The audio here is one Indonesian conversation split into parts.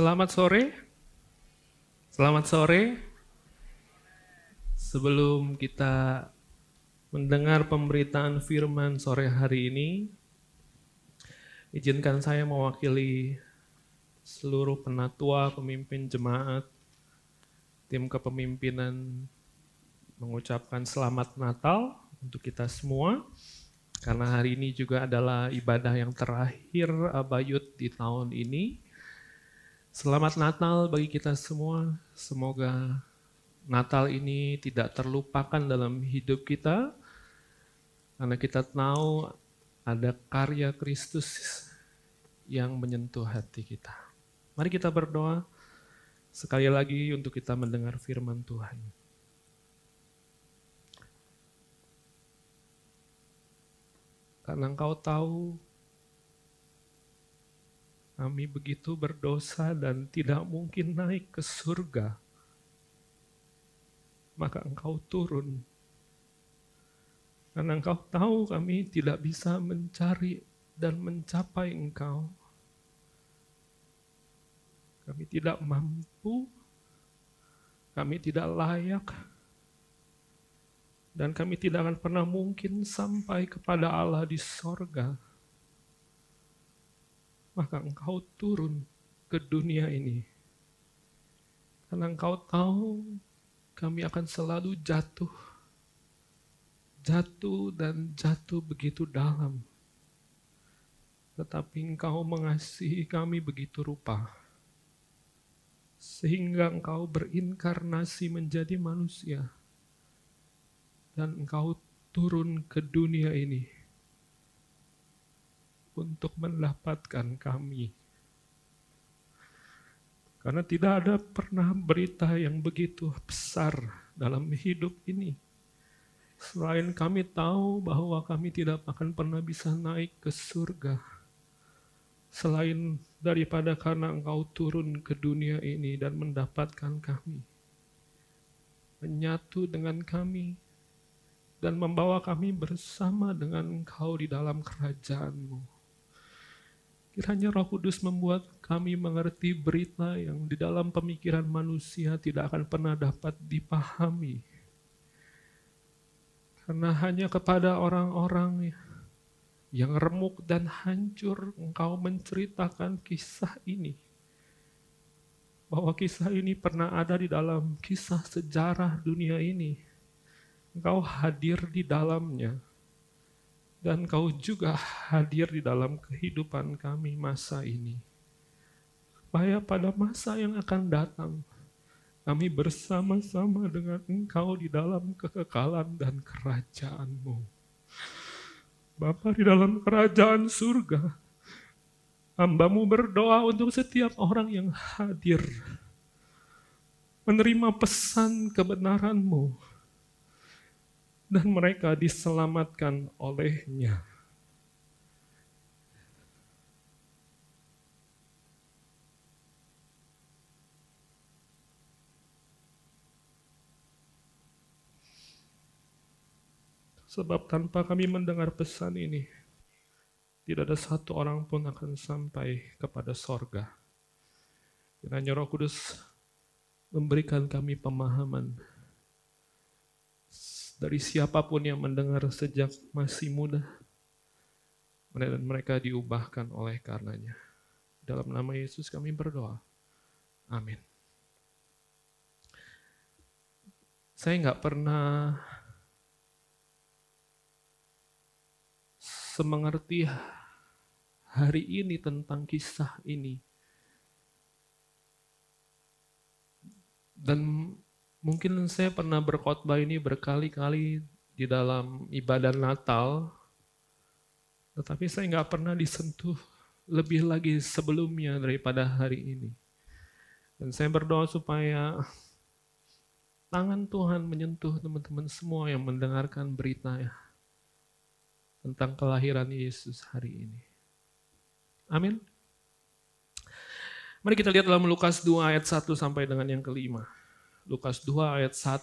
Selamat sore. Selamat sore. Sebelum kita mendengar pemberitaan firman sore hari ini, izinkan saya mewakili seluruh penatua, pemimpin jemaat, tim kepemimpinan mengucapkan selamat Natal untuk kita semua. Karena hari ini juga adalah ibadah yang terakhir Abayut di tahun ini. Selamat Natal bagi kita semua. Semoga Natal ini tidak terlupakan dalam hidup kita. Karena kita tahu ada karya Kristus yang menyentuh hati kita. Mari kita berdoa sekali lagi untuk kita mendengar firman Tuhan. Karena engkau tahu kami begitu berdosa dan tidak mungkin naik ke surga, maka engkau turun. Karena engkau tahu kami tidak bisa mencari dan mencapai engkau. Kami tidak mampu, kami tidak layak, dan kami tidak akan pernah mungkin sampai kepada Allah di sorga maka engkau turun ke dunia ini. Karena engkau tahu kami akan selalu jatuh. Jatuh dan jatuh begitu dalam. Tetapi engkau mengasihi kami begitu rupa. Sehingga engkau berinkarnasi menjadi manusia. Dan engkau turun ke dunia ini untuk mendapatkan kami. Karena tidak ada pernah berita yang begitu besar dalam hidup ini. Selain kami tahu bahwa kami tidak akan pernah bisa naik ke surga. Selain daripada karena engkau turun ke dunia ini dan mendapatkan kami. Menyatu dengan kami dan membawa kami bersama dengan engkau di dalam kerajaanmu. Kiranya Roh Kudus membuat kami mengerti berita yang di dalam pemikiran manusia tidak akan pernah dapat dipahami. Karena hanya kepada orang-orang yang remuk dan hancur engkau menceritakan kisah ini. Bahwa kisah ini pernah ada di dalam kisah sejarah dunia ini. Engkau hadir di dalamnya dan kau juga hadir di dalam kehidupan kami masa ini. Supaya pada masa yang akan datang, kami bersama-sama dengan engkau di dalam kekekalan dan kerajaanmu. Bapa di dalam kerajaan surga, hambamu berdoa untuk setiap orang yang hadir, menerima pesan kebenaranmu, dan mereka diselamatkan olehnya. Sebab tanpa kami mendengar pesan ini, tidak ada satu orang pun akan sampai kepada sorga. Kiranya roh kudus memberikan kami pemahaman dari siapa pun yang mendengar sejak masih muda. Dan mereka diubahkan oleh karenanya. Dalam nama Yesus kami berdoa. Amin. Saya nggak pernah semengerti hari ini tentang kisah ini. Dan Mungkin saya pernah berkhotbah ini berkali-kali di dalam ibadah Natal, tetapi saya nggak pernah disentuh lebih lagi sebelumnya daripada hari ini. Dan saya berdoa supaya tangan Tuhan menyentuh teman-teman semua yang mendengarkan berita ya, tentang kelahiran Yesus hari ini. Amin. Mari kita lihat dalam Lukas 2 ayat 1 sampai dengan yang kelima. Lukas 2 ayat 1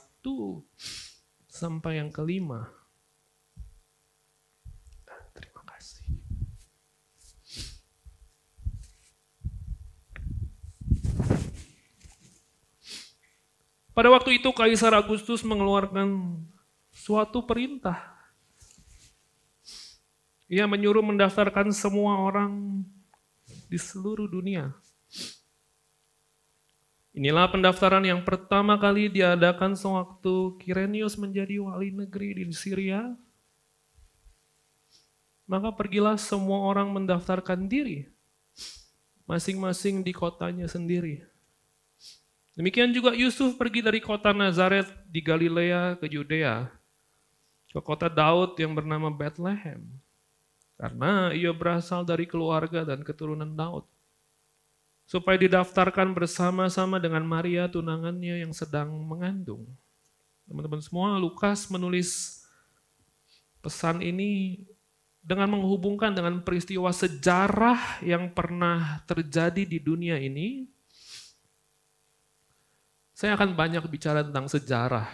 sampai yang kelima. Ah, Pada waktu itu Kaisar Agustus mengeluarkan suatu perintah. Ia menyuruh mendaftarkan semua orang di seluruh dunia Inilah pendaftaran yang pertama kali diadakan sewaktu Kirenius menjadi wali negeri di Syria. Maka pergilah semua orang mendaftarkan diri, masing-masing di kotanya sendiri. Demikian juga Yusuf pergi dari kota Nazaret di Galilea ke Yudea, ke kota Daud yang bernama Bethlehem. Karena ia berasal dari keluarga dan keturunan Daud. Supaya didaftarkan bersama-sama dengan Maria tunangannya yang sedang mengandung. Teman-teman semua, Lukas menulis pesan ini dengan menghubungkan dengan peristiwa sejarah yang pernah terjadi di dunia ini saya akan banyak bicara tentang sejarah.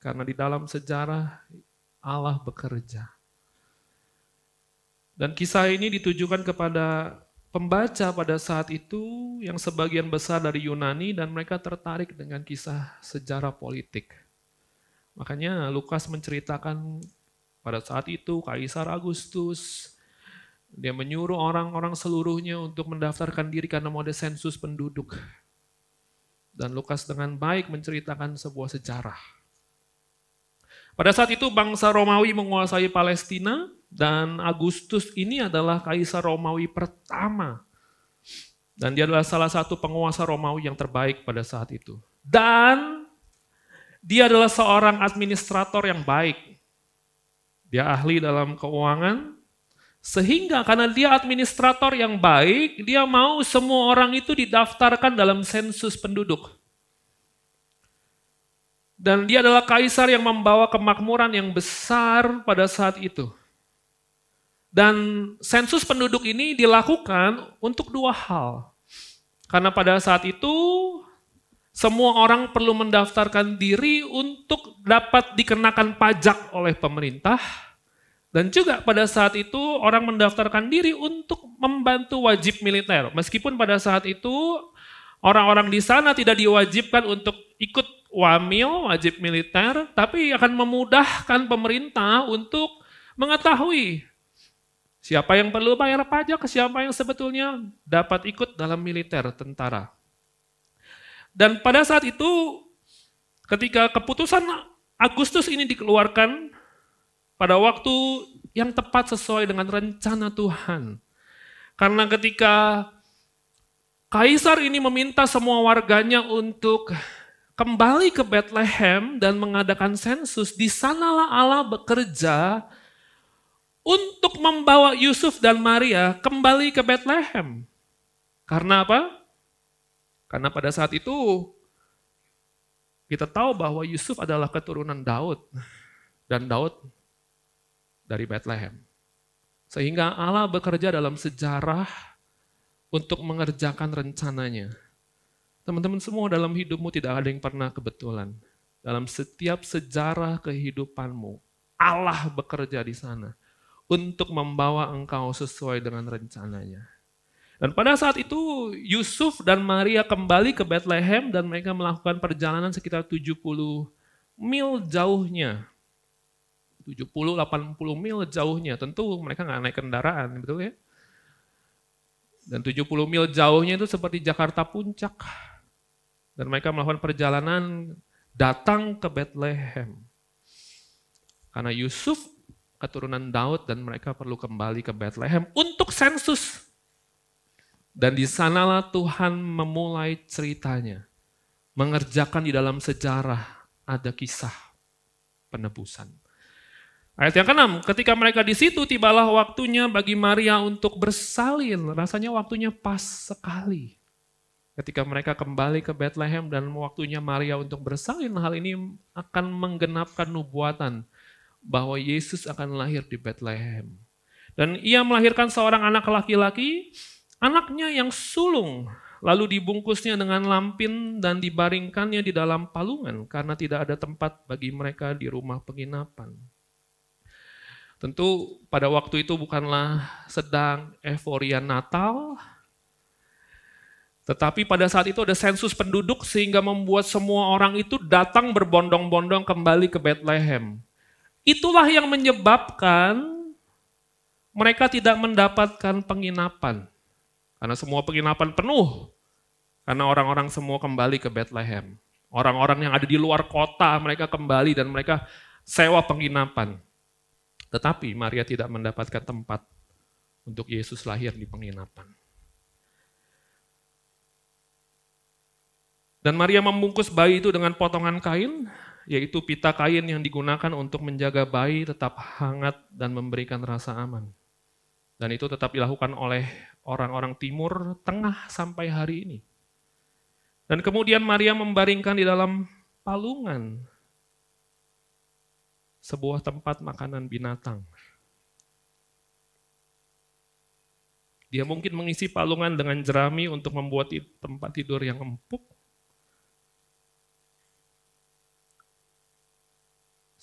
Karena di dalam sejarah Allah bekerja. Dan kisah ini ditujukan kepada pembaca pada saat itu yang sebagian besar dari Yunani dan mereka tertarik dengan kisah sejarah politik. Makanya Lukas menceritakan pada saat itu Kaisar Agustus dia menyuruh orang-orang seluruhnya untuk mendaftarkan diri karena ada sensus penduduk. Dan Lukas dengan baik menceritakan sebuah sejarah. Pada saat itu bangsa Romawi menguasai Palestina dan Agustus ini adalah kaisar Romawi pertama. Dan dia adalah salah satu penguasa Romawi yang terbaik pada saat itu. Dan dia adalah seorang administrator yang baik. Dia ahli dalam keuangan, sehingga karena dia administrator yang baik, dia mau semua orang itu didaftarkan dalam sensus penduduk. Dan dia adalah kaisar yang membawa kemakmuran yang besar pada saat itu. Dan sensus penduduk ini dilakukan untuk dua hal. Karena pada saat itu semua orang perlu mendaftarkan diri untuk dapat dikenakan pajak oleh pemerintah dan juga pada saat itu orang mendaftarkan diri untuk membantu wajib militer. Meskipun pada saat itu orang-orang di sana tidak diwajibkan untuk ikut wamil, wajib militer, tapi akan memudahkan pemerintah untuk mengetahui siapa yang perlu bayar pajak, siapa yang sebetulnya dapat ikut dalam militer, tentara. Dan pada saat itu ketika keputusan Agustus ini dikeluarkan, pada waktu yang tepat sesuai dengan rencana Tuhan. Karena ketika Kaisar ini meminta semua warganya untuk kembali ke Bethlehem dan mengadakan sensus, di sanalah Allah bekerja untuk membawa Yusuf dan Maria kembali ke Bethlehem. Karena apa? Karena pada saat itu kita tahu bahwa Yusuf adalah keturunan Daud. Dan Daud dari Bethlehem. Sehingga Allah bekerja dalam sejarah untuk mengerjakan rencananya. Teman-teman semua dalam hidupmu tidak ada yang pernah kebetulan. Dalam setiap sejarah kehidupanmu, Allah bekerja di sana untuk membawa engkau sesuai dengan rencananya. Dan pada saat itu Yusuf dan Maria kembali ke Bethlehem dan mereka melakukan perjalanan sekitar 70 mil jauhnya 70-80 mil jauhnya. Tentu mereka nggak naik kendaraan, betul ya? Dan 70 mil jauhnya itu seperti Jakarta Puncak. Dan mereka melakukan perjalanan datang ke Bethlehem. Karena Yusuf keturunan Daud dan mereka perlu kembali ke Bethlehem untuk sensus. Dan di sanalah Tuhan memulai ceritanya. Mengerjakan di dalam sejarah ada kisah penebusan. Ayat yang keenam, ketika mereka di situ tibalah waktunya bagi Maria untuk bersalin. Rasanya waktunya pas sekali. Ketika mereka kembali ke Bethlehem dan waktunya Maria untuk bersalin, hal ini akan menggenapkan nubuatan bahwa Yesus akan lahir di Bethlehem. Dan ia melahirkan seorang anak laki-laki, anaknya yang sulung, lalu dibungkusnya dengan lampin dan dibaringkannya di dalam palungan karena tidak ada tempat bagi mereka di rumah penginapan. Tentu pada waktu itu bukanlah sedang euforia Natal, Tetapi pada saat itu ada sensus penduduk sehingga membuat semua orang itu datang berbondong-bondong kembali ke Bethlehem. Itulah yang menyebabkan mereka tidak mendapatkan penginapan. Karena semua penginapan penuh. Karena orang-orang semua kembali ke Bethlehem. Orang-orang yang ada di luar kota mereka kembali dan mereka sewa penginapan. Tetapi Maria tidak mendapatkan tempat untuk Yesus lahir di penginapan. Dan Maria membungkus bayi itu dengan potongan kain, yaitu pita kain yang digunakan untuk menjaga bayi tetap hangat dan memberikan rasa aman. Dan itu tetap dilakukan oleh orang-orang timur tengah sampai hari ini. Dan kemudian Maria membaringkan di dalam palungan sebuah tempat makanan binatang. Dia mungkin mengisi palungan dengan jerami untuk membuat tempat tidur yang empuk,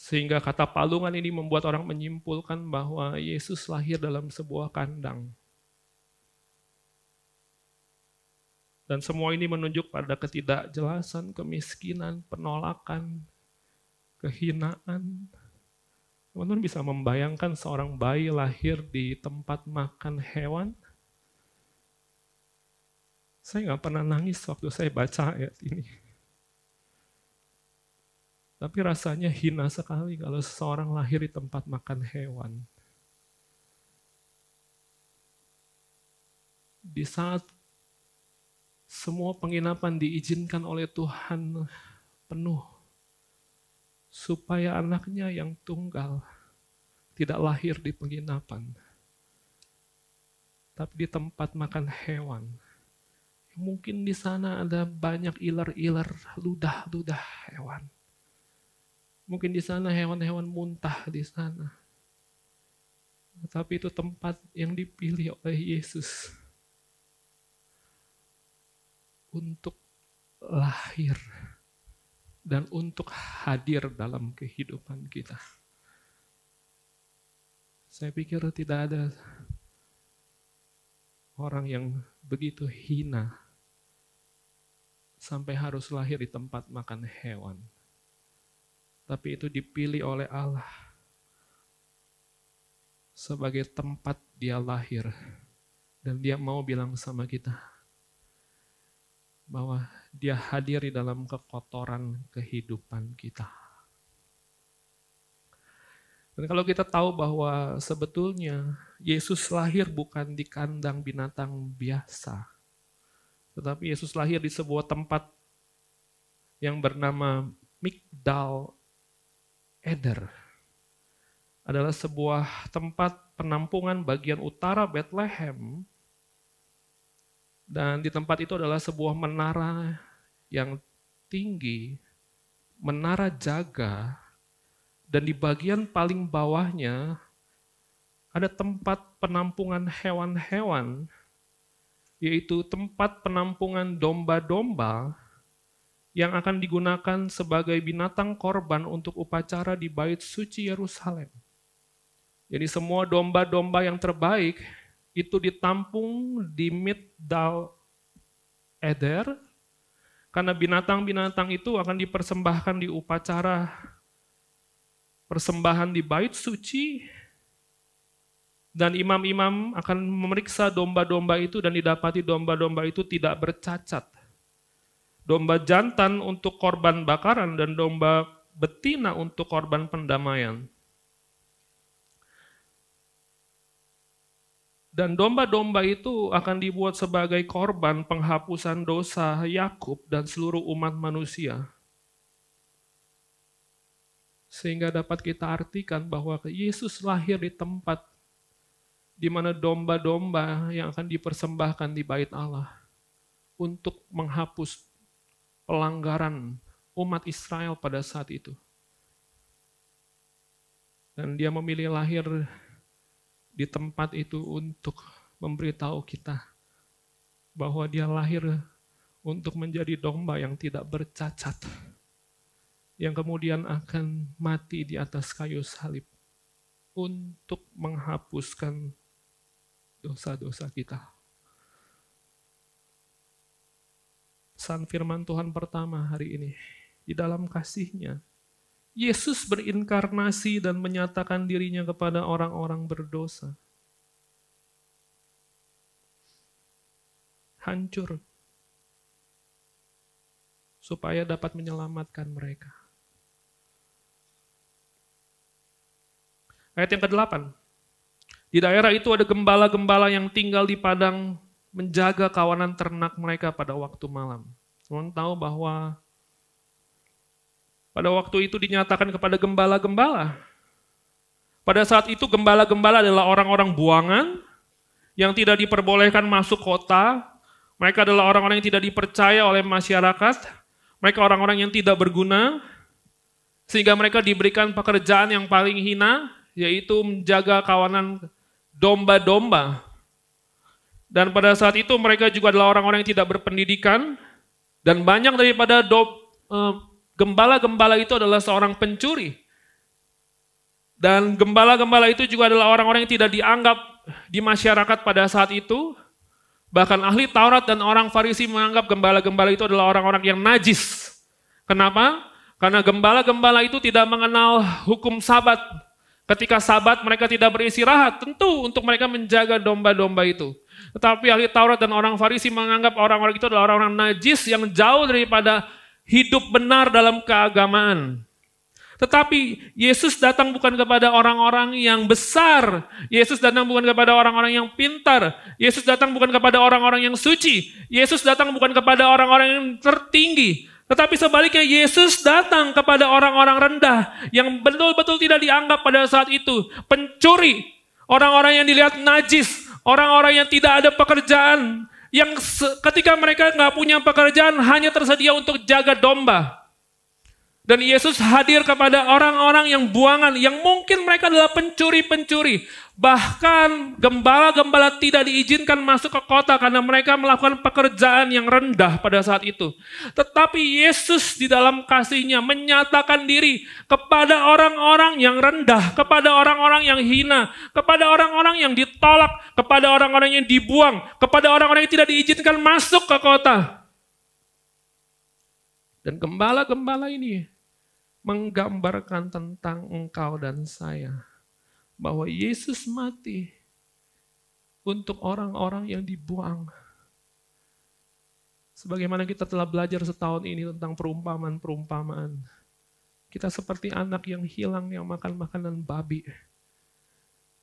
Sehingga kata palungan ini membuat orang menyimpulkan bahwa Yesus lahir dalam sebuah kandang. Dan semua ini menunjuk pada ketidakjelasan, kemiskinan, penolakan, kehinaan. Teman-teman bisa membayangkan seorang bayi lahir di tempat makan hewan? Saya nggak pernah nangis waktu saya baca ayat ini. Tapi rasanya hina sekali kalau seseorang lahir di tempat makan hewan. Di saat semua penginapan diizinkan oleh Tuhan penuh, supaya anaknya yang tunggal tidak lahir di penginapan, tapi di tempat makan hewan. Mungkin di sana ada banyak iler-iler, ludah-ludah hewan Mungkin di sana hewan-hewan muntah di sana. Tapi itu tempat yang dipilih oleh Yesus untuk lahir dan untuk hadir dalam kehidupan kita. Saya pikir tidak ada orang yang begitu hina sampai harus lahir di tempat makan hewan tapi itu dipilih oleh Allah sebagai tempat dia lahir. Dan dia mau bilang sama kita bahwa dia hadir di dalam kekotoran kehidupan kita. Dan kalau kita tahu bahwa sebetulnya Yesus lahir bukan di kandang binatang biasa, tetapi Yesus lahir di sebuah tempat yang bernama Migdal Eder adalah sebuah tempat penampungan bagian utara Bethlehem. Dan di tempat itu adalah sebuah menara yang tinggi, menara jaga, dan di bagian paling bawahnya ada tempat penampungan hewan-hewan, yaitu tempat penampungan domba-domba yang akan digunakan sebagai binatang korban untuk upacara di bait suci Yerusalem. Jadi semua domba-domba yang terbaik itu ditampung di Middal Eder, karena binatang-binatang itu akan dipersembahkan di upacara persembahan di bait suci, dan imam-imam akan memeriksa domba-domba itu dan didapati domba-domba itu tidak bercacat domba jantan untuk korban bakaran dan domba betina untuk korban pendamaian. Dan domba-domba itu akan dibuat sebagai korban penghapusan dosa Yakub dan seluruh umat manusia. Sehingga dapat kita artikan bahwa Yesus lahir di tempat di mana domba-domba yang akan dipersembahkan di bait Allah untuk menghapus pelanggaran umat Israel pada saat itu. Dan dia memilih lahir di tempat itu untuk memberitahu kita bahwa dia lahir untuk menjadi domba yang tidak bercacat, yang kemudian akan mati di atas kayu salib untuk menghapuskan dosa-dosa kita. Pesan firman Tuhan pertama hari ini. Di dalam kasihnya, Yesus berinkarnasi dan menyatakan dirinya kepada orang-orang berdosa. Hancur. Supaya dapat menyelamatkan mereka. Ayat yang ke-8. Di daerah itu ada gembala-gembala yang tinggal di padang menjaga kawanan ternak mereka pada waktu malam. Teman tahu bahwa pada waktu itu dinyatakan kepada gembala-gembala. Pada saat itu gembala-gembala adalah orang-orang buangan yang tidak diperbolehkan masuk kota. Mereka adalah orang-orang yang tidak dipercaya oleh masyarakat. Mereka orang-orang yang tidak berguna. Sehingga mereka diberikan pekerjaan yang paling hina, yaitu menjaga kawanan domba-domba dan pada saat itu mereka juga adalah orang-orang yang tidak berpendidikan. Dan banyak daripada eh, gembala-gembala itu adalah seorang pencuri. Dan gembala-gembala itu juga adalah orang-orang yang tidak dianggap di masyarakat pada saat itu. Bahkan ahli Taurat dan orang Farisi menganggap gembala-gembala itu adalah orang-orang yang najis. Kenapa? Karena gembala-gembala itu tidak mengenal hukum sabat. Ketika sabat mereka tidak beristirahat, tentu untuk mereka menjaga domba-domba itu. Tetapi ahli Taurat dan orang Farisi menganggap orang-orang itu adalah orang-orang najis yang jauh daripada hidup benar dalam keagamaan. Tetapi Yesus datang bukan kepada orang-orang yang besar. Yesus datang bukan kepada orang-orang yang pintar. Yesus datang bukan kepada orang-orang yang suci. Yesus datang bukan kepada orang-orang yang tertinggi. Tetapi sebaliknya Yesus datang kepada orang-orang rendah yang betul-betul tidak dianggap pada saat itu. Pencuri, orang-orang yang dilihat najis, Orang-orang yang tidak ada pekerjaan, yang ketika mereka nggak punya pekerjaan hanya tersedia untuk jaga domba. Dan Yesus hadir kepada orang-orang yang buangan, yang mungkin mereka adalah pencuri-pencuri. Bahkan gembala-gembala tidak diizinkan masuk ke kota karena mereka melakukan pekerjaan yang rendah pada saat itu. Tetapi Yesus di dalam kasihnya menyatakan diri kepada orang-orang yang rendah, kepada orang-orang yang hina, kepada orang-orang yang ditolak, kepada orang-orang yang dibuang, kepada orang-orang yang tidak diizinkan masuk ke kota. Dan gembala-gembala ini menggambarkan tentang engkau dan saya bahwa Yesus mati untuk orang-orang yang dibuang. Sebagaimana kita telah belajar setahun ini tentang perumpamaan-perumpamaan. Kita seperti anak yang hilang yang makan makanan babi.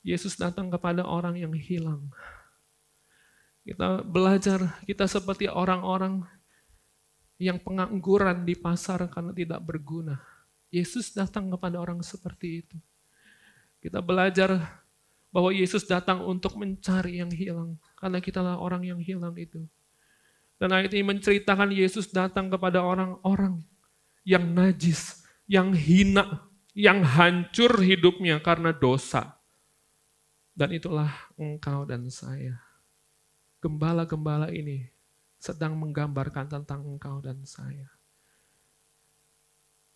Yesus datang kepada orang yang hilang. Kita belajar, kita seperti orang-orang yang pengangguran di pasar karena tidak berguna. Yesus datang kepada orang seperti itu. Kita belajar bahwa Yesus datang untuk mencari yang hilang. Karena kitalah orang yang hilang itu. Dan ayat ini menceritakan Yesus datang kepada orang-orang yang najis, yang hina, yang hancur hidupnya karena dosa. Dan itulah engkau dan saya. Gembala-gembala ini sedang menggambarkan tentang engkau dan saya.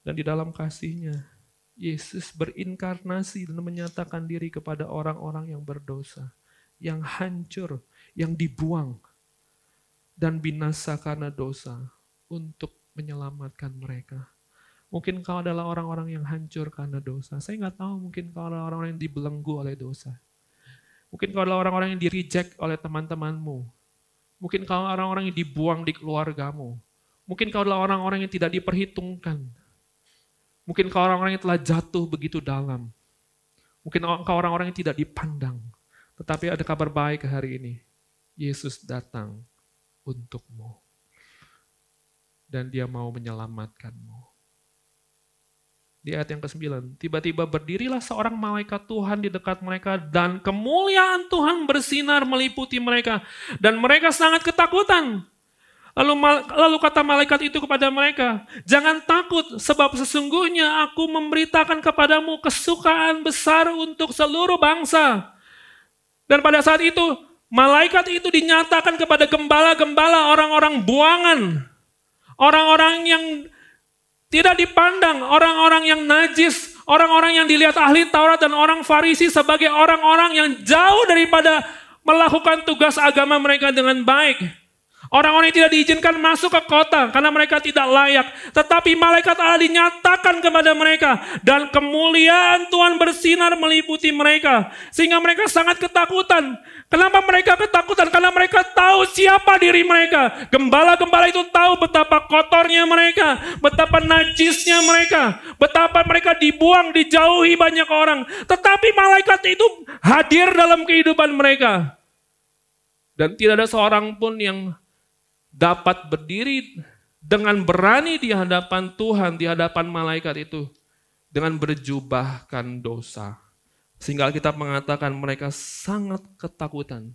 Dan di dalam kasihnya, Yesus berinkarnasi dan menyatakan diri kepada orang-orang yang berdosa, yang hancur, yang dibuang, dan binasa karena dosa untuk menyelamatkan mereka. Mungkin kau adalah orang-orang yang hancur karena dosa. Saya nggak tahu mungkin kau adalah orang-orang yang dibelenggu oleh dosa. Mungkin kau adalah orang-orang yang di-reject oleh teman-temanmu. Mungkin kau orang-orang yang dibuang di keluargamu. Mungkin kau adalah orang-orang yang tidak diperhitungkan Mungkin kau orang-orang yang telah jatuh begitu dalam. Mungkin kau orang-orang yang tidak dipandang. Tetapi ada kabar baik hari ini. Yesus datang untukmu. Dan dia mau menyelamatkanmu. Di ayat yang ke-9, tiba-tiba berdirilah seorang malaikat Tuhan di dekat mereka dan kemuliaan Tuhan bersinar meliputi mereka. Dan mereka sangat ketakutan. Lalu, lalu kata malaikat itu kepada mereka, jangan takut sebab sesungguhnya aku memberitakan kepadamu kesukaan besar untuk seluruh bangsa. Dan pada saat itu, malaikat itu dinyatakan kepada gembala-gembala orang-orang buangan. Orang-orang yang tidak dipandang, orang-orang yang najis, orang-orang yang dilihat ahli Taurat dan orang Farisi sebagai orang-orang yang jauh daripada melakukan tugas agama mereka dengan baik. Orang-orang yang tidak diizinkan masuk ke kota karena mereka tidak layak. Tetapi malaikat Allah dinyatakan kepada mereka. Dan kemuliaan Tuhan bersinar meliputi mereka. Sehingga mereka sangat ketakutan. Kenapa mereka ketakutan? Karena mereka tahu siapa diri mereka. Gembala-gembala itu tahu betapa kotornya mereka. Betapa najisnya mereka. Betapa mereka dibuang, dijauhi banyak orang. Tetapi malaikat itu hadir dalam kehidupan mereka. Dan tidak ada seorang pun yang dapat berdiri dengan berani di hadapan Tuhan, di hadapan malaikat itu, dengan berjubahkan dosa. Sehingga kita mengatakan mereka sangat ketakutan.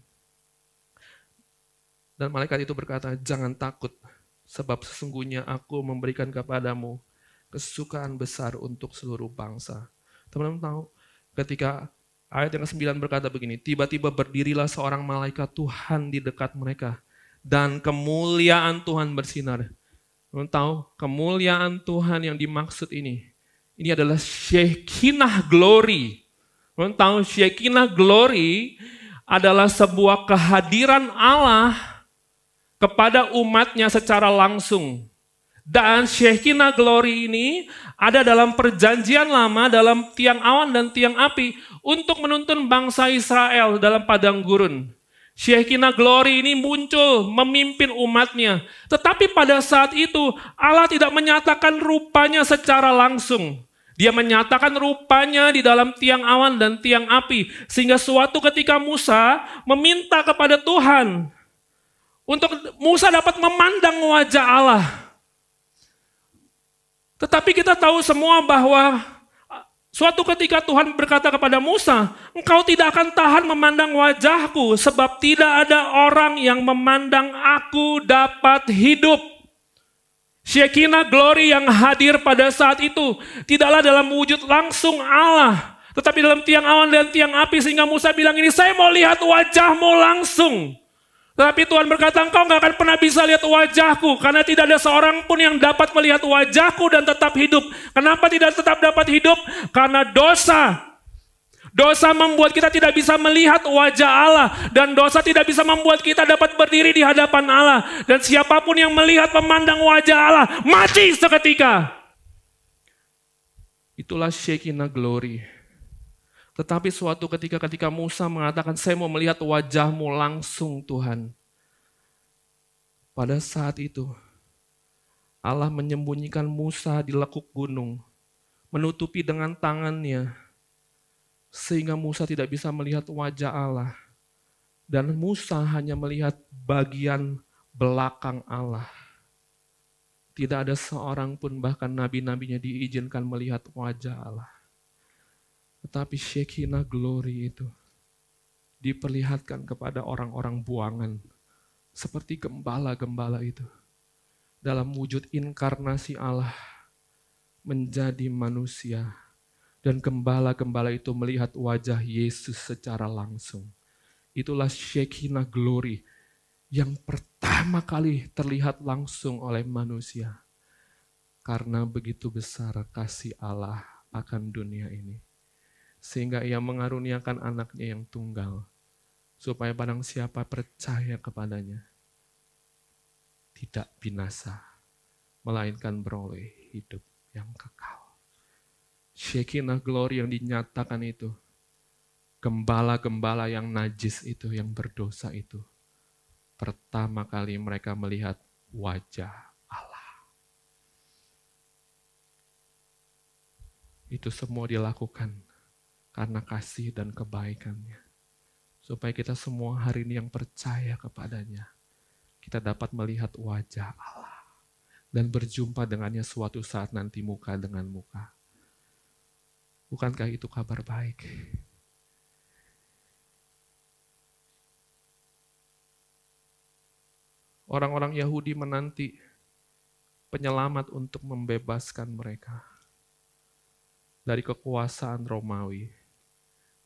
Dan malaikat itu berkata, jangan takut, sebab sesungguhnya aku memberikan kepadamu kesukaan besar untuk seluruh bangsa. Teman-teman tahu, ketika ayat yang ke-9 berkata begini, tiba-tiba berdirilah seorang malaikat Tuhan di dekat mereka dan kemuliaan Tuhan bersinar. Kamu tahu, kemuliaan Tuhan yang dimaksud ini, ini adalah Shekinah glory. Kamu tahu, Shekinah glory adalah sebuah kehadiran Allah kepada umatnya secara langsung. Dan Shekinah glory ini ada dalam perjanjian lama, dalam tiang awan dan tiang api untuk menuntun bangsa Israel dalam padang gurun. Shekinah glory ini muncul memimpin umatnya. Tetapi pada saat itu Allah tidak menyatakan rupanya secara langsung. Dia menyatakan rupanya di dalam tiang awan dan tiang api. Sehingga suatu ketika Musa meminta kepada Tuhan. Untuk Musa dapat memandang wajah Allah. Tetapi kita tahu semua bahwa Suatu ketika Tuhan berkata kepada Musa, engkau tidak akan tahan memandang wajahku sebab tidak ada orang yang memandang aku dapat hidup. Shekinah glory yang hadir pada saat itu tidaklah dalam wujud langsung Allah, tetapi dalam tiang awan dan tiang api sehingga Musa bilang ini saya mau lihat wajahmu langsung. Tapi Tuhan berkata, engkau nggak akan pernah bisa lihat wajahku. Karena tidak ada seorang pun yang dapat melihat wajahku dan tetap hidup. Kenapa tidak tetap dapat hidup? Karena dosa. Dosa membuat kita tidak bisa melihat wajah Allah. Dan dosa tidak bisa membuat kita dapat berdiri di hadapan Allah. Dan siapa pun yang melihat memandang wajah Allah, mati seketika. Itulah Shekinah Glory. Tetapi suatu ketika ketika Musa mengatakan, saya mau melihat wajahmu langsung Tuhan. Pada saat itu, Allah menyembunyikan Musa di lekuk gunung, menutupi dengan tangannya, sehingga Musa tidak bisa melihat wajah Allah. Dan Musa hanya melihat bagian belakang Allah. Tidak ada seorang pun bahkan nabi-nabinya diizinkan melihat wajah Allah. Tetapi Shekinah glory itu diperlihatkan kepada orang-orang buangan. Seperti gembala-gembala itu. Dalam wujud inkarnasi Allah menjadi manusia. Dan gembala-gembala itu melihat wajah Yesus secara langsung. Itulah Shekinah glory yang pertama kali terlihat langsung oleh manusia. Karena begitu besar kasih Allah akan dunia ini sehingga ia mengaruniakan anaknya yang tunggal, supaya barang siapa percaya kepadanya, tidak binasa, melainkan beroleh hidup yang kekal. Shekinah glory yang dinyatakan itu, gembala-gembala yang najis itu, yang berdosa itu, pertama kali mereka melihat wajah Allah. Itu semua dilakukan karena kasih dan kebaikannya. Supaya kita semua hari ini yang percaya kepadanya, kita dapat melihat wajah Allah dan berjumpa dengannya suatu saat nanti muka dengan muka. Bukankah itu kabar baik? Orang-orang Yahudi menanti penyelamat untuk membebaskan mereka dari kekuasaan Romawi.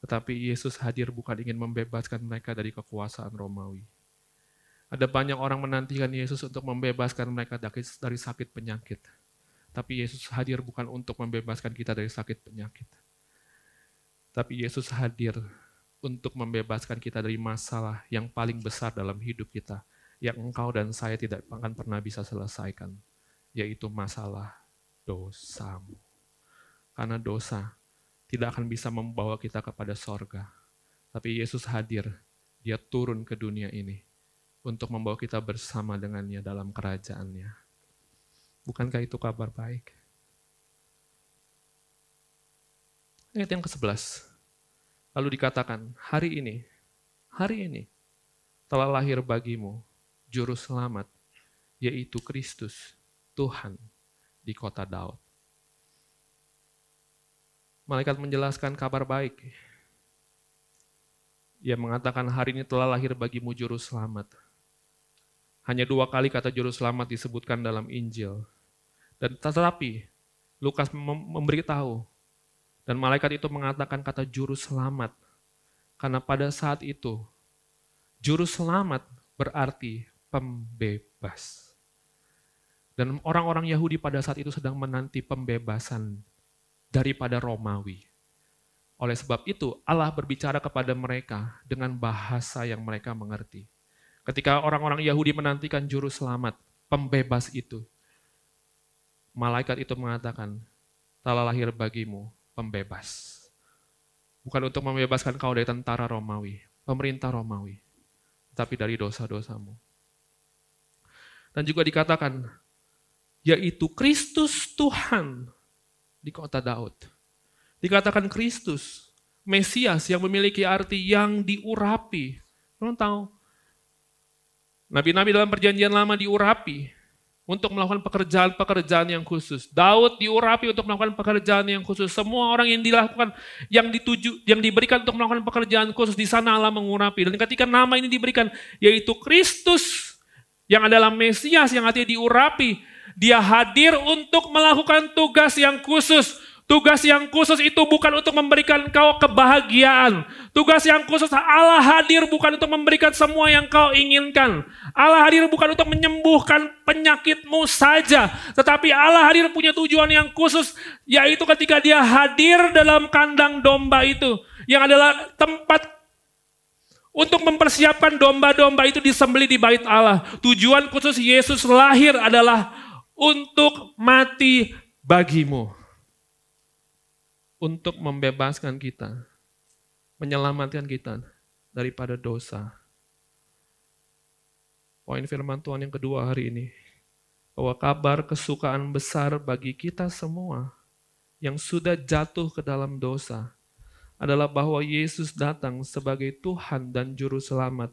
Tetapi Yesus hadir bukan ingin membebaskan mereka dari kekuasaan Romawi. Ada banyak orang menantikan Yesus untuk membebaskan mereka dari sakit penyakit. Tapi Yesus hadir bukan untuk membebaskan kita dari sakit penyakit. Tapi Yesus hadir untuk membebaskan kita dari masalah yang paling besar dalam hidup kita, yang engkau dan saya tidak akan pernah bisa selesaikan, yaitu masalah dosamu. Karena dosa tidak akan bisa membawa kita kepada sorga. Tapi Yesus hadir, dia turun ke dunia ini untuk membawa kita bersama dengannya dalam kerajaannya. Bukankah itu kabar baik? Ayat yang ke-11. Lalu dikatakan, hari ini, hari ini telah lahir bagimu juru selamat, yaitu Kristus, Tuhan di kota Daud. Malaikat menjelaskan kabar baik. Ia mengatakan hari ini telah lahir bagimu juru selamat. Hanya dua kali kata juru selamat disebutkan dalam Injil. Dan tetapi Lukas memberitahu dan malaikat itu mengatakan kata juru selamat. Karena pada saat itu juru selamat berarti pembebas. Dan orang-orang Yahudi pada saat itu sedang menanti pembebasan daripada Romawi. Oleh sebab itu, Allah berbicara kepada mereka dengan bahasa yang mereka mengerti. Ketika orang-orang Yahudi menantikan juru selamat, pembebas itu, malaikat itu mengatakan, telah lahir bagimu pembebas. Bukan untuk membebaskan kau dari tentara Romawi, pemerintah Romawi, tapi dari dosa-dosamu. Dan juga dikatakan, yaitu Kristus Tuhan di kota Daud. Dikatakan Kristus, Mesias yang memiliki arti yang diurapi. Kamu tahu, Nabi-nabi dalam perjanjian lama diurapi untuk melakukan pekerjaan-pekerjaan yang khusus. Daud diurapi untuk melakukan pekerjaan yang khusus. Semua orang yang dilakukan, yang dituju, yang diberikan untuk melakukan pekerjaan khusus di sana Allah mengurapi. Dan ketika nama ini diberikan, yaitu Kristus yang adalah Mesias yang artinya diurapi. Dia hadir untuk melakukan tugas yang khusus. Tugas yang khusus itu bukan untuk memberikan kau kebahagiaan. Tugas yang khusus Allah hadir bukan untuk memberikan semua yang kau inginkan. Allah hadir bukan untuk menyembuhkan penyakitmu saja. Tetapi Allah hadir punya tujuan yang khusus. Yaitu ketika dia hadir dalam kandang domba itu. Yang adalah tempat untuk mempersiapkan domba-domba itu disembeli di bait Allah. Tujuan khusus Yesus lahir adalah untuk mati bagimu. Untuk membebaskan kita, menyelamatkan kita daripada dosa. Poin firman Tuhan yang kedua hari ini, bahwa kabar kesukaan besar bagi kita semua yang sudah jatuh ke dalam dosa, adalah bahwa Yesus datang sebagai Tuhan dan Juru Selamat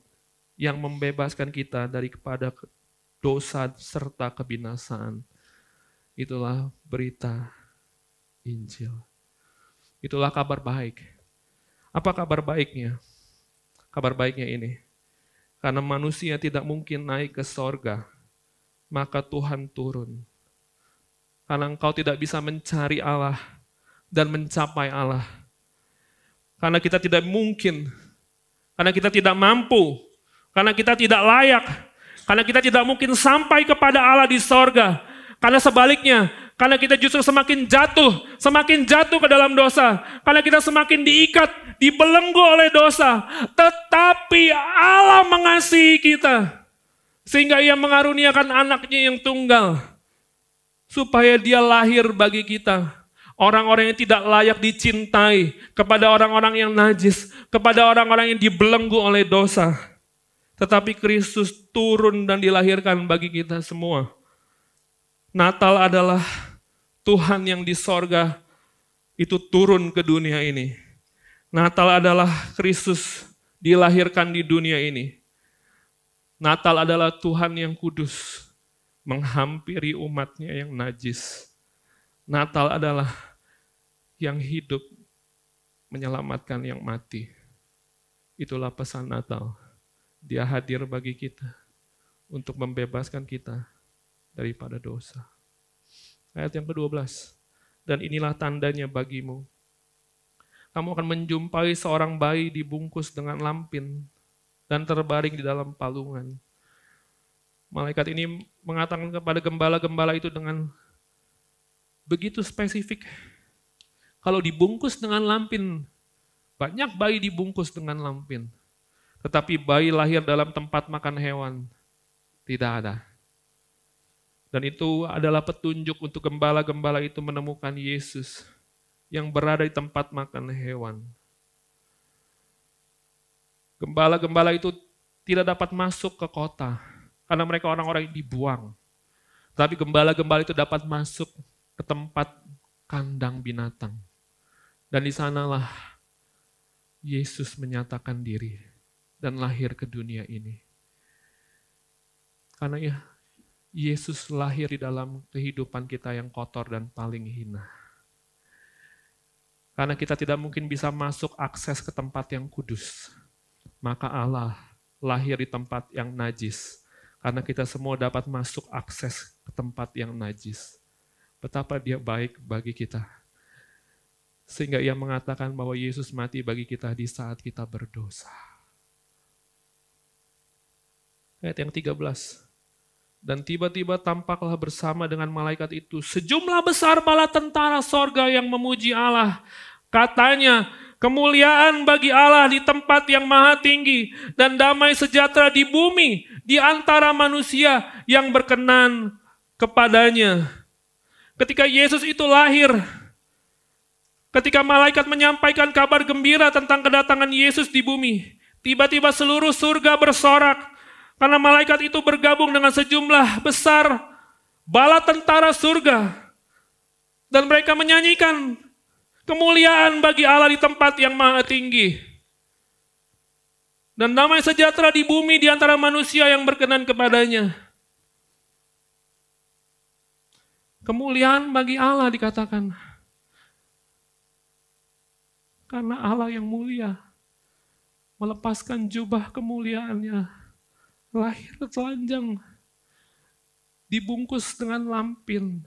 yang membebaskan kita dari kepada dosa serta kebinasaan. Itulah berita Injil. Itulah kabar baik. Apa kabar baiknya? Kabar baiknya ini. Karena manusia tidak mungkin naik ke sorga, maka Tuhan turun. Karena engkau tidak bisa mencari Allah dan mencapai Allah karena kita tidak mungkin. Karena kita tidak mampu. Karena kita tidak layak. Karena kita tidak mungkin sampai kepada Allah di sorga. Karena sebaliknya, karena kita justru semakin jatuh, semakin jatuh ke dalam dosa. Karena kita semakin diikat, dibelenggu oleh dosa. Tetapi Allah mengasihi kita. Sehingga ia mengaruniakan anaknya yang tunggal. Supaya dia lahir bagi kita orang-orang yang tidak layak dicintai, kepada orang-orang yang najis, kepada orang-orang yang dibelenggu oleh dosa. Tetapi Kristus turun dan dilahirkan bagi kita semua. Natal adalah Tuhan yang di sorga itu turun ke dunia ini. Natal adalah Kristus dilahirkan di dunia ini. Natal adalah Tuhan yang kudus menghampiri umatnya yang najis. Natal adalah yang hidup menyelamatkan yang mati. Itulah pesan Natal. Dia hadir bagi kita untuk membebaskan kita daripada dosa. Ayat yang ke-12. Dan inilah tandanya bagimu. Kamu akan menjumpai seorang bayi dibungkus dengan lampin dan terbaring di dalam palungan. Malaikat ini mengatakan kepada gembala-gembala itu dengan begitu spesifik kalau dibungkus dengan lampin, banyak bayi dibungkus dengan lampin. Tetapi bayi lahir dalam tempat makan hewan. Tidak ada. Dan itu adalah petunjuk untuk gembala-gembala itu menemukan Yesus yang berada di tempat makan hewan. Gembala-gembala itu tidak dapat masuk ke kota karena mereka orang-orang yang dibuang. Tapi gembala-gembala itu dapat masuk ke tempat kandang binatang. Dan di sanalah Yesus menyatakan diri dan lahir ke dunia ini. Karena ya, Yesus lahir di dalam kehidupan kita yang kotor dan paling hina. Karena kita tidak mungkin bisa masuk akses ke tempat yang kudus. Maka Allah lahir di tempat yang najis. Karena kita semua dapat masuk akses ke tempat yang najis. Betapa dia baik bagi kita. Sehingga ia mengatakan bahwa Yesus mati bagi kita di saat kita berdosa. Ayat yang 13. Dan tiba-tiba tampaklah bersama dengan malaikat itu sejumlah besar bala tentara sorga yang memuji Allah. Katanya, kemuliaan bagi Allah di tempat yang maha tinggi dan damai sejahtera di bumi di antara manusia yang berkenan kepadanya. Ketika Yesus itu lahir, ketika malaikat menyampaikan kabar gembira tentang kedatangan Yesus di bumi, tiba-tiba seluruh surga bersorak karena malaikat itu bergabung dengan sejumlah besar bala tentara surga. Dan mereka menyanyikan kemuliaan bagi Allah di tempat yang maha tinggi. Dan damai sejahtera di bumi di antara manusia yang berkenan kepadanya. Kemuliaan bagi Allah dikatakan. Karena Allah yang mulia melepaskan jubah kemuliaannya lahir telanjang, dibungkus dengan lampin.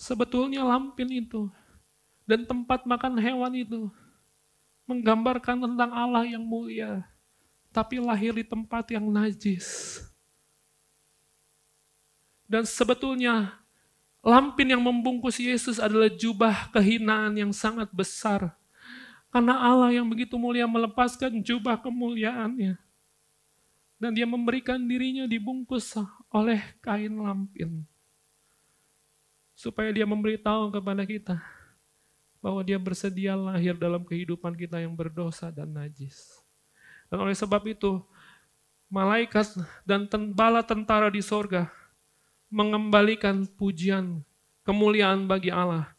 Sebetulnya lampin itu dan tempat makan hewan itu menggambarkan tentang Allah yang mulia, tapi lahir di tempat yang najis. Dan sebetulnya lampin yang membungkus Yesus adalah jubah kehinaan yang sangat besar. Karena Allah yang begitu mulia melepaskan jubah kemuliaannya dan dia memberikan dirinya dibungkus oleh kain lampin. Supaya dia memberitahu kepada kita bahwa dia bersedia lahir dalam kehidupan kita yang berdosa dan najis. Dan oleh sebab itu, malaikat dan bala tentara di sorga mengembalikan pujian, kemuliaan bagi Allah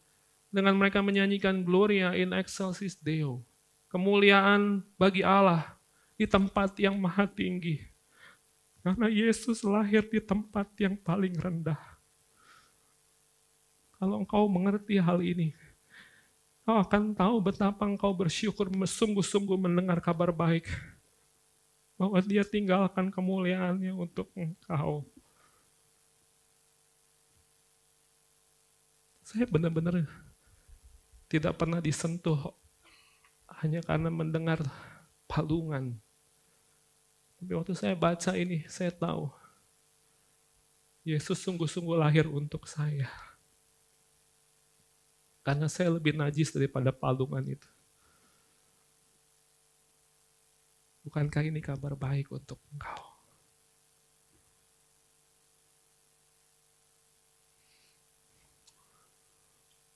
dengan mereka menyanyikan Gloria in excelsis Deo. Kemuliaan bagi Allah di tempat yang maha tinggi. Karena Yesus lahir di tempat yang paling rendah. Kalau engkau mengerti hal ini, kau akan tahu betapa engkau bersyukur sungguh-sungguh mendengar kabar baik. Bahwa dia tinggalkan kemuliaannya untuk engkau. Saya benar-benar tidak pernah disentuh hanya karena mendengar palungan tapi waktu saya baca ini, saya tahu Yesus sungguh-sungguh lahir untuk saya. Karena saya lebih najis daripada palungan itu. Bukankah ini kabar baik untuk engkau?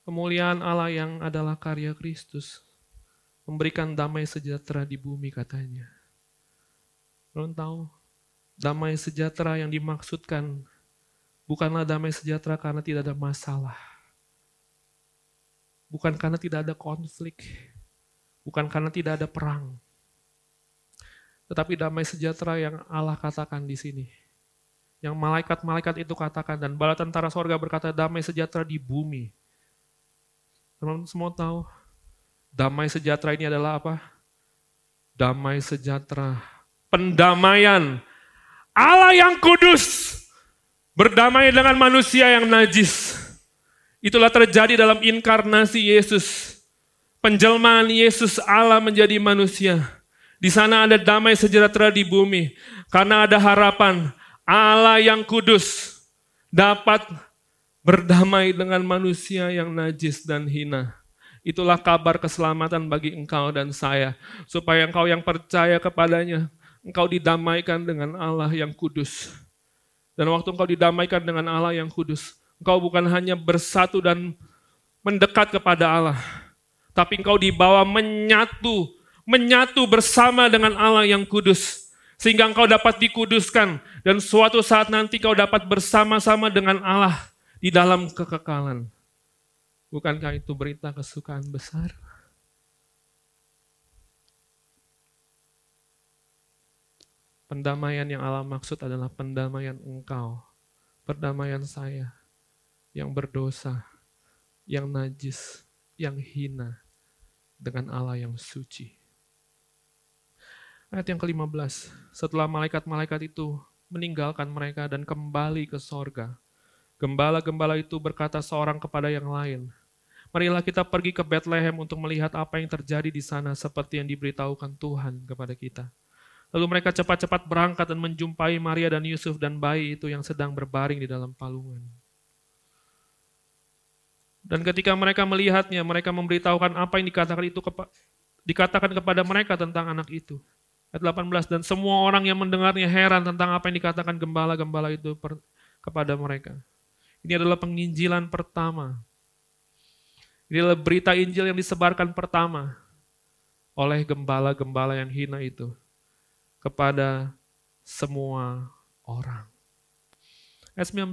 Kemuliaan Allah yang adalah karya Kristus memberikan damai sejahtera di bumi katanya. Kalian tahu, damai sejahtera yang dimaksudkan bukanlah damai sejahtera karena tidak ada masalah. Bukan karena tidak ada konflik. Bukan karena tidak ada perang. Tetapi damai sejahtera yang Allah katakan di sini. Yang malaikat-malaikat itu katakan dan bala tentara sorga berkata damai sejahtera di bumi. Teman-teman semua tahu damai sejahtera ini adalah apa? Damai sejahtera pendamaian. Allah yang kudus berdamai dengan manusia yang najis. Itulah terjadi dalam inkarnasi Yesus. Penjelmaan Yesus Allah menjadi manusia. Di sana ada damai sejahtera di bumi. Karena ada harapan Allah yang kudus dapat berdamai dengan manusia yang najis dan hina. Itulah kabar keselamatan bagi engkau dan saya. Supaya engkau yang percaya kepadanya engkau didamaikan dengan Allah yang kudus. Dan waktu engkau didamaikan dengan Allah yang kudus, engkau bukan hanya bersatu dan mendekat kepada Allah, tapi engkau dibawa menyatu, menyatu bersama dengan Allah yang kudus. Sehingga engkau dapat dikuduskan dan suatu saat nanti kau dapat bersama-sama dengan Allah di dalam kekekalan. Bukankah itu berita kesukaan besar? Pendamaian yang Allah maksud adalah pendamaian engkau, perdamaian saya yang berdosa, yang najis, yang hina dengan Allah yang suci. Ayat yang ke-15, setelah malaikat-malaikat itu meninggalkan mereka dan kembali ke sorga, gembala-gembala itu berkata seorang kepada yang lain, Marilah kita pergi ke Bethlehem untuk melihat apa yang terjadi di sana seperti yang diberitahukan Tuhan kepada kita. Lalu mereka cepat-cepat berangkat dan menjumpai Maria dan Yusuf dan bayi itu yang sedang berbaring di dalam palungan. Dan ketika mereka melihatnya, mereka memberitahukan apa yang dikatakan itu kepa dikatakan kepada mereka tentang anak itu. Ayat 18, dan semua orang yang mendengarnya heran tentang apa yang dikatakan gembala-gembala itu kepada mereka. Ini adalah penginjilan pertama. Ini adalah berita Injil yang disebarkan pertama oleh gembala-gembala yang hina itu kepada semua orang. Ayat 19.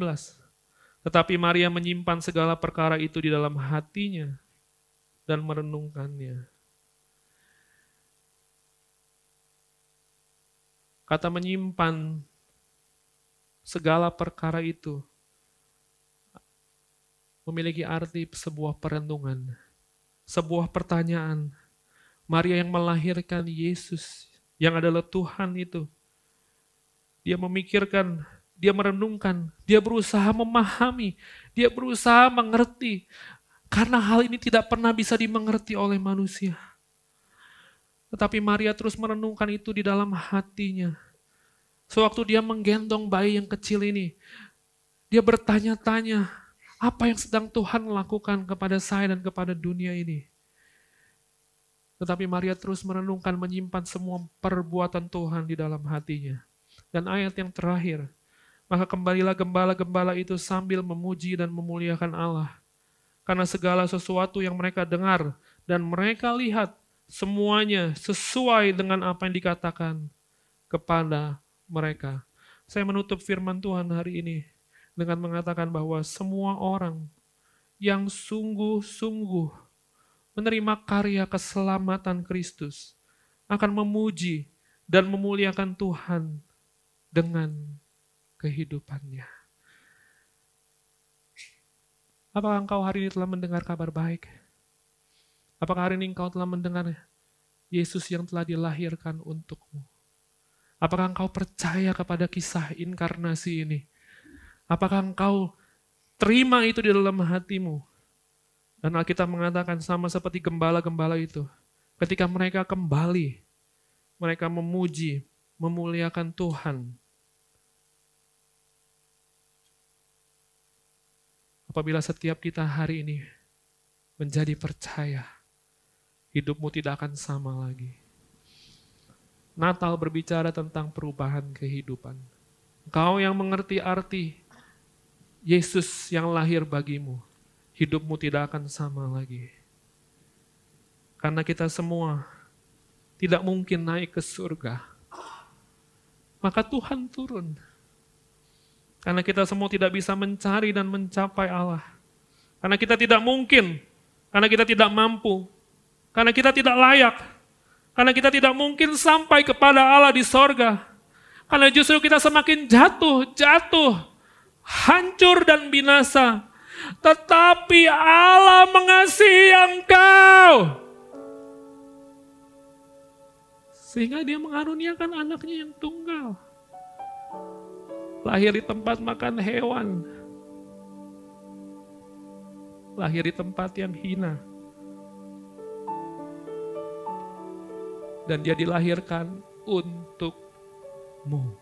Tetapi Maria menyimpan segala perkara itu di dalam hatinya dan merenungkannya. Kata menyimpan segala perkara itu memiliki arti sebuah perenungan, sebuah pertanyaan. Maria yang melahirkan Yesus yang adalah Tuhan itu. Dia memikirkan, dia merenungkan, dia berusaha memahami, dia berusaha mengerti. Karena hal ini tidak pernah bisa dimengerti oleh manusia. Tetapi Maria terus merenungkan itu di dalam hatinya. Sewaktu dia menggendong bayi yang kecil ini, dia bertanya-tanya, apa yang sedang Tuhan lakukan kepada saya dan kepada dunia ini? Tetapi Maria terus merenungkan, menyimpan semua perbuatan Tuhan di dalam hatinya. Dan ayat yang terakhir, maka kembalilah gembala-gembala itu sambil memuji dan memuliakan Allah. Karena segala sesuatu yang mereka dengar dan mereka lihat, semuanya sesuai dengan apa yang dikatakan kepada mereka. Saya menutup firman Tuhan hari ini dengan mengatakan bahwa semua orang yang sungguh-sungguh menerima karya keselamatan Kristus, akan memuji dan memuliakan Tuhan dengan kehidupannya. Apakah engkau hari ini telah mendengar kabar baik? Apakah hari ini engkau telah mendengar Yesus yang telah dilahirkan untukmu? Apakah engkau percaya kepada kisah inkarnasi ini? Apakah engkau terima itu di dalam hatimu? Dan Alkitab mengatakan sama seperti gembala-gembala itu. Ketika mereka kembali, mereka memuji, memuliakan Tuhan. Apabila setiap kita hari ini menjadi percaya, hidupmu tidak akan sama lagi. Natal berbicara tentang perubahan kehidupan. Kau yang mengerti arti Yesus yang lahir bagimu, hidupmu tidak akan sama lagi. Karena kita semua tidak mungkin naik ke surga. Maka Tuhan turun. Karena kita semua tidak bisa mencari dan mencapai Allah. Karena kita tidak mungkin. Karena kita tidak mampu. Karena kita tidak layak. Karena kita tidak mungkin sampai kepada Allah di sorga. Karena justru kita semakin jatuh, jatuh, hancur dan binasa tetapi Allah mengasihi engkau. Sehingga dia mengaruniakan anaknya yang tunggal. Lahir di tempat makan hewan. Lahir di tempat yang hina. Dan dia dilahirkan untukmu.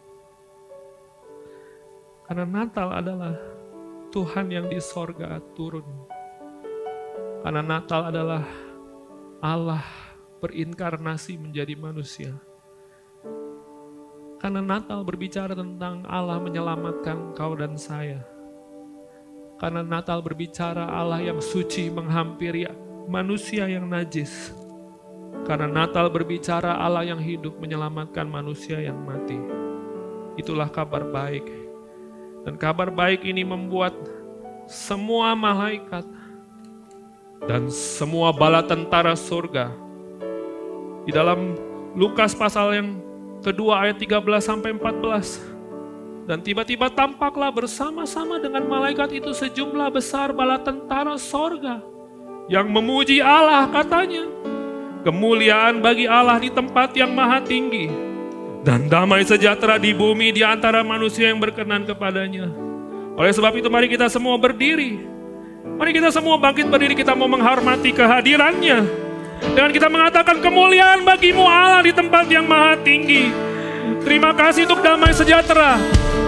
Karena Natal adalah Tuhan yang di sorga turun. Karena Natal adalah Allah berinkarnasi menjadi manusia. Karena Natal berbicara tentang Allah menyelamatkan kau dan saya. Karena Natal berbicara Allah yang suci menghampiri manusia yang najis. Karena Natal berbicara Allah yang hidup menyelamatkan manusia yang mati. Itulah kabar baik. Dan kabar baik ini membuat semua malaikat dan semua bala tentara surga di dalam Lukas pasal yang kedua ayat 13 sampai 14. Dan tiba-tiba tampaklah bersama-sama dengan malaikat itu sejumlah besar bala tentara sorga yang memuji Allah katanya. Kemuliaan bagi Allah di tempat yang maha tinggi dan damai sejahtera di bumi di antara manusia yang berkenan kepadanya. Oleh sebab itu mari kita semua berdiri. Mari kita semua bangkit berdiri kita mau menghormati kehadirannya. Dengan kita mengatakan kemuliaan bagimu Allah di tempat yang maha tinggi. Terima kasih untuk damai sejahtera,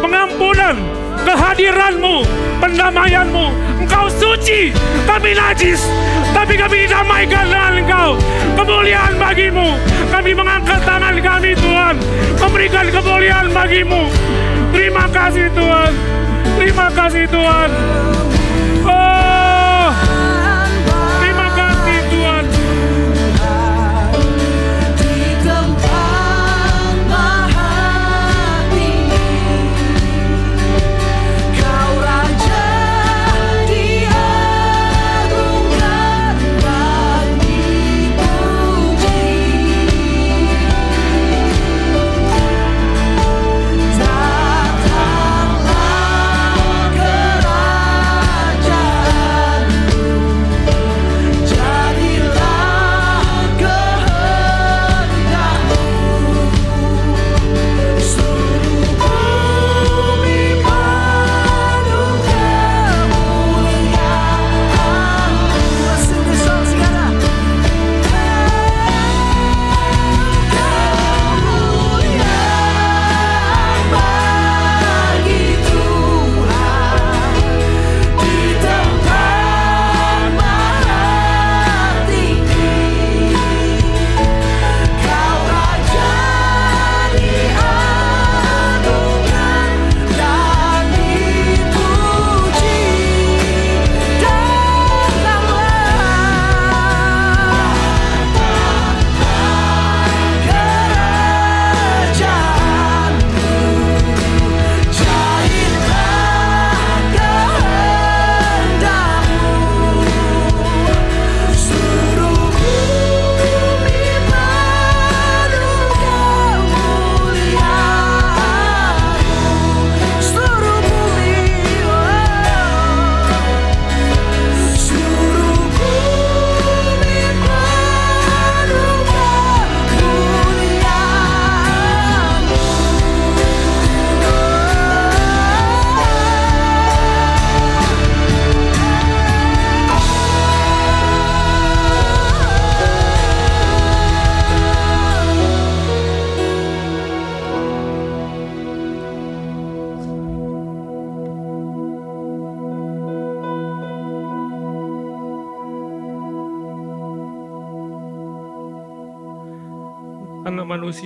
pengampunan, kehadiranmu, pendamaianmu. Engkau suci, kami najis, tapi kami didamaikan dengan engkau. Kemuliaan bagimu. Kami mengangkat tangan kami Tuhan, memberikan kemuliaan bagimu. Terima kasih Tuhan. Terima kasih Tuhan.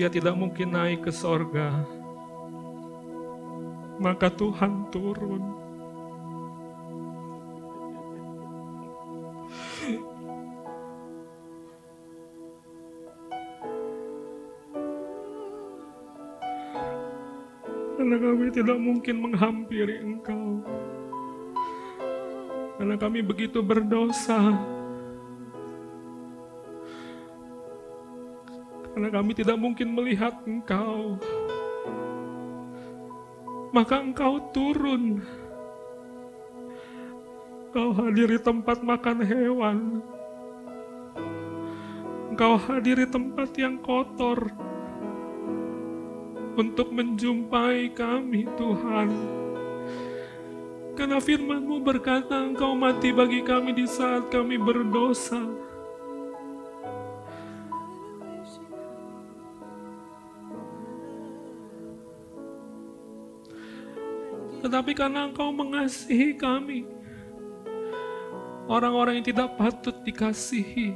Manusia tidak mungkin naik ke sorga. Maka Tuhan turun. Karena kami tidak mungkin menghampiri Engkau. Karena kami begitu berdosa. Karena kami tidak mungkin melihat Engkau. Maka Engkau turun. Engkau hadiri tempat makan hewan. Engkau hadiri tempat yang kotor. Untuk menjumpai kami Tuhan. Karena firman-Mu berkata Engkau mati bagi kami di saat kami berdosa. Tetapi karena Engkau mengasihi kami, orang-orang yang tidak patut dikasihi,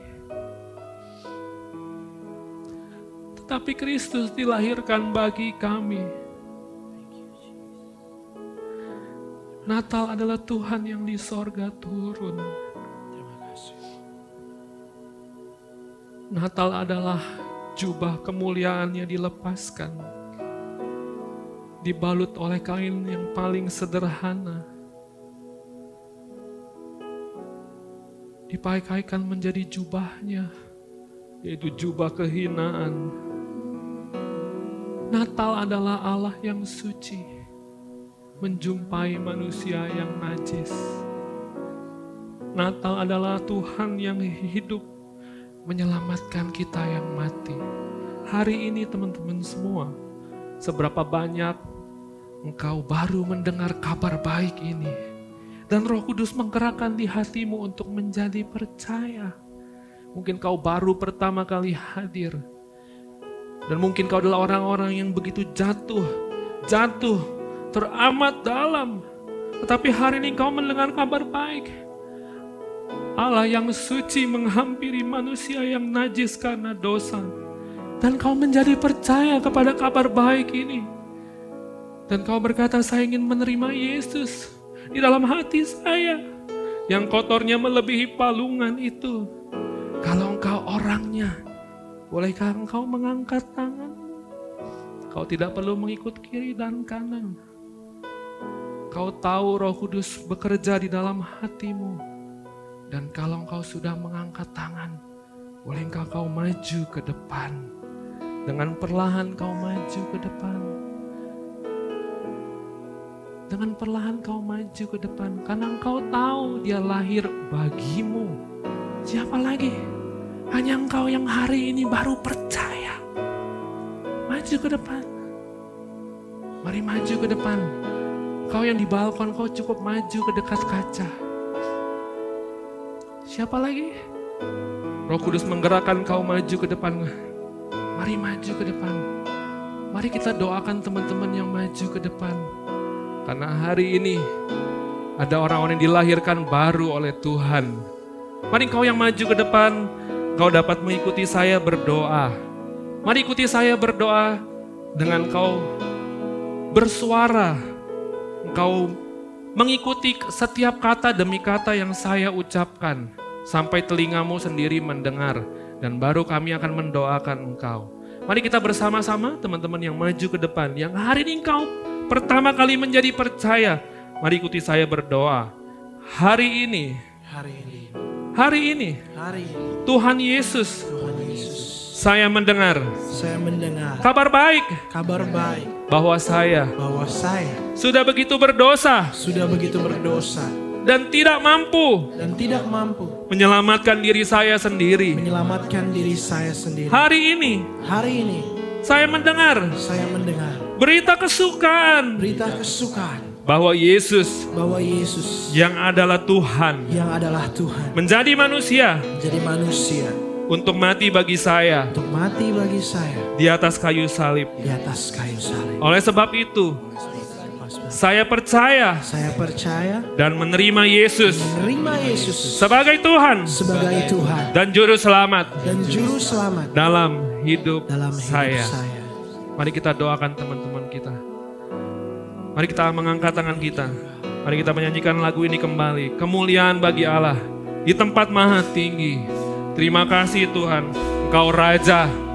tetapi Kristus dilahirkan bagi kami. Natal adalah Tuhan yang di sorga turun. Natal adalah jubah kemuliaannya dilepaskan. Dibalut oleh kain yang paling sederhana. Dipakai-kaikan menjadi jubahnya, yaitu jubah kehinaan. Natal adalah Allah yang suci, menjumpai manusia yang najis. Natal adalah Tuhan yang hidup menyelamatkan kita yang mati. Hari ini teman-teman semua, seberapa banyak engkau baru mendengar kabar baik ini. Dan roh kudus menggerakkan di hatimu untuk menjadi percaya. Mungkin kau baru pertama kali hadir. Dan mungkin kau adalah orang-orang yang begitu jatuh, jatuh, teramat dalam. Tetapi hari ini kau mendengar kabar baik. Allah yang suci menghampiri manusia yang najis karena dosa. Dan kau menjadi percaya kepada kabar baik ini. Dan kau berkata, saya ingin menerima Yesus di dalam hati saya. Yang kotornya melebihi palungan itu. Kalau engkau orangnya, bolehkah engkau mengangkat tangan? Kau tidak perlu mengikut kiri dan kanan. Kau tahu roh kudus bekerja di dalam hatimu. Dan kalau engkau sudah mengangkat tangan, bolehkah kau maju ke depan? Dengan perlahan kau maju ke depan. Dengan perlahan kau maju ke depan, karena engkau tahu dia lahir bagimu. Siapa lagi? Hanya engkau yang hari ini baru percaya. Maju ke depan. Mari maju ke depan. Kau yang di balkon, kau cukup maju ke dekat kaca. Siapa lagi? Roh Kudus menggerakkan kau maju ke depan. Mari maju ke depan. Mari kita doakan teman-teman yang maju ke depan. Karena hari ini ada orang-orang yang dilahirkan baru oleh Tuhan. Mari kau yang maju ke depan, kau dapat mengikuti saya berdoa. Mari ikuti saya berdoa dengan kau bersuara. Engkau mengikuti setiap kata demi kata yang saya ucapkan. Sampai telingamu sendiri mendengar. Dan baru kami akan mendoakan engkau. Mari kita bersama-sama teman-teman yang maju ke depan. Yang hari ini engkau pertama kali menjadi percaya. Mari ikuti saya berdoa. Hari ini, Hari ini, hari ini hari ini, Tuhan Yesus Tuhan Yesus, saya mendengar. Saya mendengar. Kabar baik. Kabar baik. Bahwa saya bahwa saya sudah begitu berdosa. sudah begitu berdosa. Dan tidak mampu dan tidak mampu menyelamatkan diri saya sendiri. menyelamatkan diri saya sendiri. Hari ini Hari ini saya mendengar. saya mendengar berita kesukaan. Berita kesukaan. Bahwa Yesus bahwa Yesus yang adalah Tuhan. yang adalah Tuhan. Menjadi manusia. Menjadi manusia. Untuk mati bagi saya. Untuk mati bagi saya. Di atas kayu salib. di atas kayu salib. Oleh sebab itu, saya percaya Saya percaya dan menerima Yesus menerima Yesus sebagai Tuhan. sebagai Tuhan. Dan juru selamat dan juru selamat dalam hidup dalam hidup saya. saya. Mari kita doakan teman-teman kita. Mari kita mengangkat tangan kita. Mari kita menyanyikan lagu ini kembali. Kemuliaan bagi Allah di tempat maha tinggi. Terima kasih Tuhan, Engkau Raja.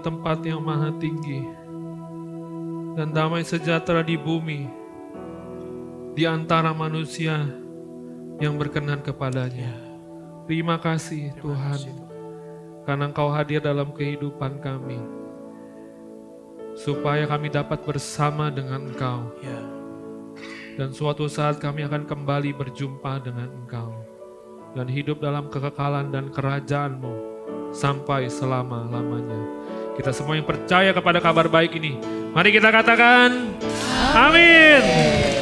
Di tempat yang maha tinggi. Dan damai sejahtera di bumi. Di antara manusia yang berkenan kepadanya. Terima kasih Tuhan. Karena Engkau hadir dalam kehidupan kami. Supaya kami dapat bersama dengan Engkau. Ya. Dan suatu saat kami akan kembali berjumpa dengan Engkau. Dan hidup dalam kekekalan dan kerajaan-Mu sampai selama-lamanya. Kita semua yang percaya kepada kabar baik ini, mari kita katakan amin.